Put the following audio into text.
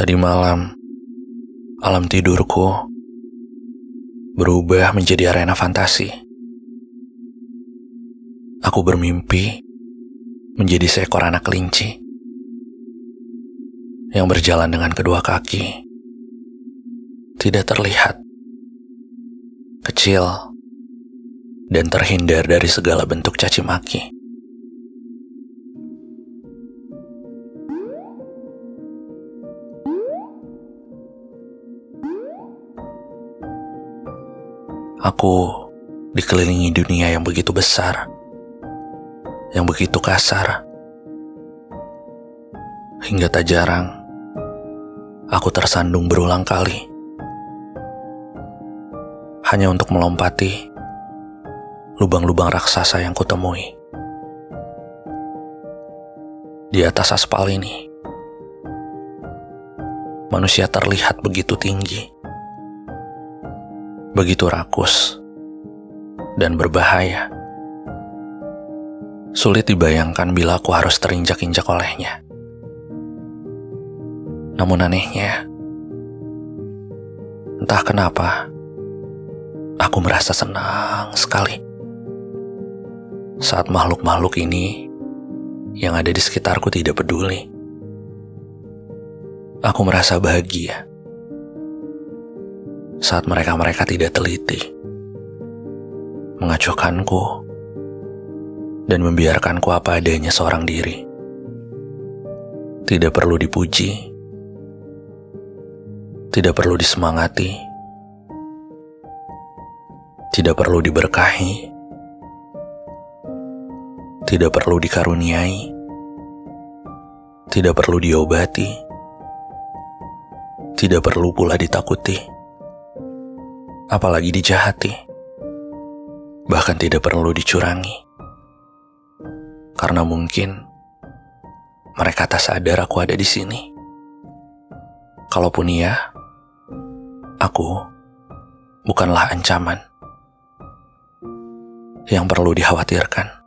Tadi malam, alam tidurku berubah menjadi arena fantasi. Aku bermimpi menjadi seekor anak kelinci yang berjalan dengan kedua kaki. Tidak terlihat, kecil, dan terhindar dari segala bentuk caci maki. Aku dikelilingi dunia yang begitu besar, yang begitu kasar, hingga tak jarang aku tersandung berulang kali. Hanya untuk melompati lubang-lubang raksasa yang kutemui. Di atas aspal ini, manusia terlihat begitu tinggi begitu rakus dan berbahaya. Sulit dibayangkan bila aku harus terinjak-injak olehnya. Namun anehnya, entah kenapa, aku merasa senang sekali saat makhluk-makhluk ini yang ada di sekitarku tidak peduli. Aku merasa bahagia saat mereka-mereka tidak teliti, mengacuhkanku, dan membiarkanku apa adanya seorang diri. Tidak perlu dipuji, tidak perlu disemangati, tidak perlu diberkahi, tidak perlu dikaruniai, tidak perlu diobati, tidak perlu pula ditakuti apalagi dijahati. Bahkan tidak perlu dicurangi. Karena mungkin mereka tak sadar aku ada di sini. Kalaupun iya, aku bukanlah ancaman yang perlu dikhawatirkan.